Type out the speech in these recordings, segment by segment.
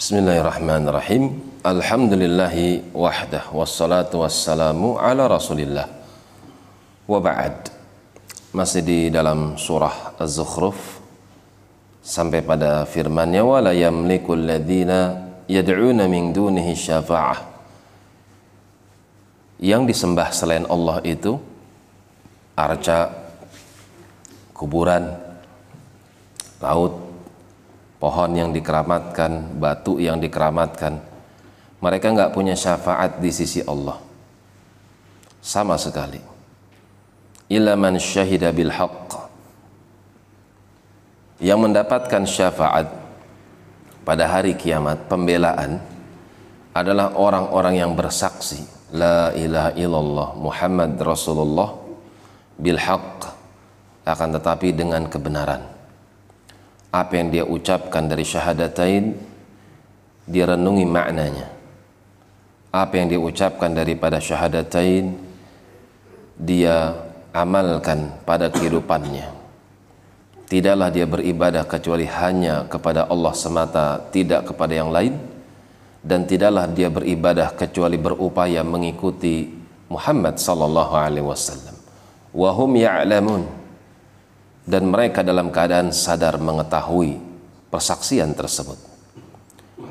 Bismillahirrahmanirrahim. Alhamdulillahi wahdah wassalatu wassalamu ala Rasulillah. Wa ba'd. Masih di dalam surah Az-Zukhruf sampai pada firman-Nya wala yamliku alladhina yad'una min dunihi syafa'ah. Yang disembah selain Allah itu arca, kuburan, laut, pohon yang dikeramatkan, batu yang dikeramatkan. Mereka nggak punya syafaat di sisi Allah. Sama sekali. Illa man syahida bil haqq. Yang mendapatkan syafaat pada hari kiamat, pembelaan adalah orang-orang yang bersaksi la ilaha illallah Muhammad Rasulullah bil haqq akan tetapi dengan kebenaran apa yang dia ucapkan dari syahadatain dia renungi maknanya. Apa yang dia ucapkan daripada syahadatain dia amalkan pada kehidupannya. Tidaklah dia beribadah kecuali hanya kepada Allah semata tidak kepada yang lain. Dan tidaklah dia beribadah kecuali berupaya mengikuti Muhammad sallallahu alaihi wasallam. Wa hum ya'lamun dan mereka dalam keadaan sadar mengetahui persaksian tersebut.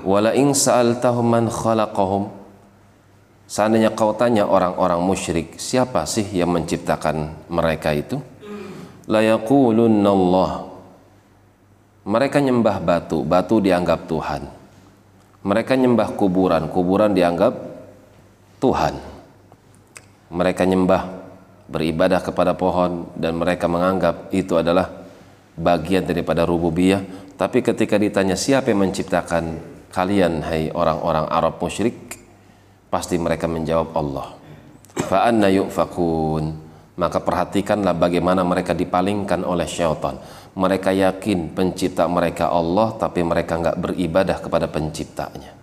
Wala in sa'altahum man khalaqahum Seandainya kau tanya orang-orang musyrik, siapa sih yang menciptakan mereka itu? La Allah. Mereka nyembah batu, batu dianggap Tuhan. Mereka nyembah kuburan, kuburan dianggap Tuhan. Mereka nyembah beribadah kepada pohon dan mereka menganggap itu adalah bagian daripada rububiyah. Tapi ketika ditanya siapa yang menciptakan kalian hai orang-orang Arab musyrik? Pasti mereka menjawab Allah. Fa anna yufakun. Maka perhatikanlah bagaimana mereka dipalingkan oleh syaitan. Mereka yakin pencipta mereka Allah tapi mereka enggak beribadah kepada penciptanya.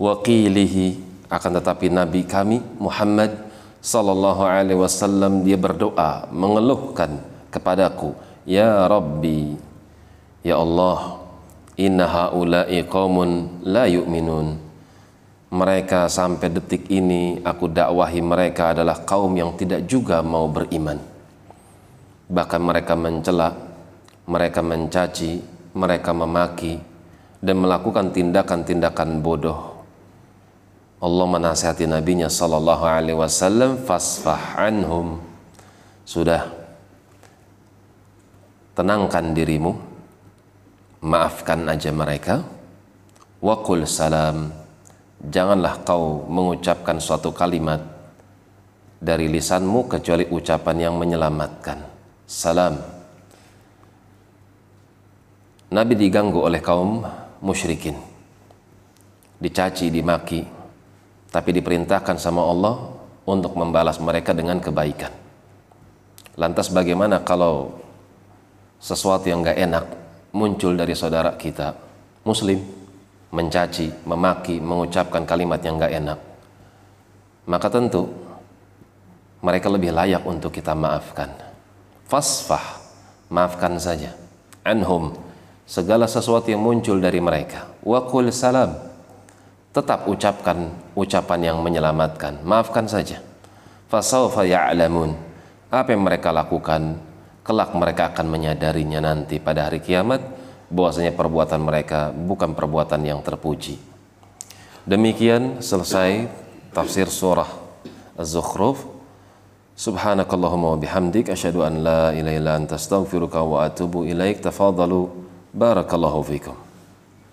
Wakilihi akan tetapi nabi kami Muhammad sallallahu alaihi wasallam dia berdoa mengeluhkan kepadaku ya rabbi ya Allah inna haula'i qaumun la yu'minun. Mereka sampai detik ini aku dakwahi mereka adalah kaum yang tidak juga mau beriman. Bahkan mereka mencela mereka mencaci mereka memaki dan melakukan tindakan-tindakan bodoh Allah menasihati nabinya sallallahu alaihi wasallam fasfah anhum. Sudah. Tenangkan dirimu. Maafkan aja mereka. Wakul salam. Janganlah kau mengucapkan suatu kalimat dari lisanmu kecuali ucapan yang menyelamatkan. Salam. Nabi diganggu oleh kaum musyrikin. Dicaci dimaki tapi diperintahkan sama Allah untuk membalas mereka dengan kebaikan. Lantas bagaimana kalau sesuatu yang gak enak muncul dari saudara kita, muslim, mencaci, memaki, mengucapkan kalimat yang gak enak, maka tentu mereka lebih layak untuk kita maafkan. Fasfah, maafkan saja. Anhum, segala sesuatu yang muncul dari mereka. Wakul salam, tetap ucapkan ucapan yang menyelamatkan. Maafkan saja. Fasawfa ya'lamun. Apa yang mereka lakukan, kelak mereka akan menyadarinya nanti pada hari kiamat bahwasanya perbuatan mereka bukan perbuatan yang terpuji. Demikian selesai tafsir surah Az-Zukhruf. Subhanakallahumma wa bihamdik asyhadu an la ilaha illa anta astaghfiruka wa atubu ilaik. Tafadhalu barakallahu fikum.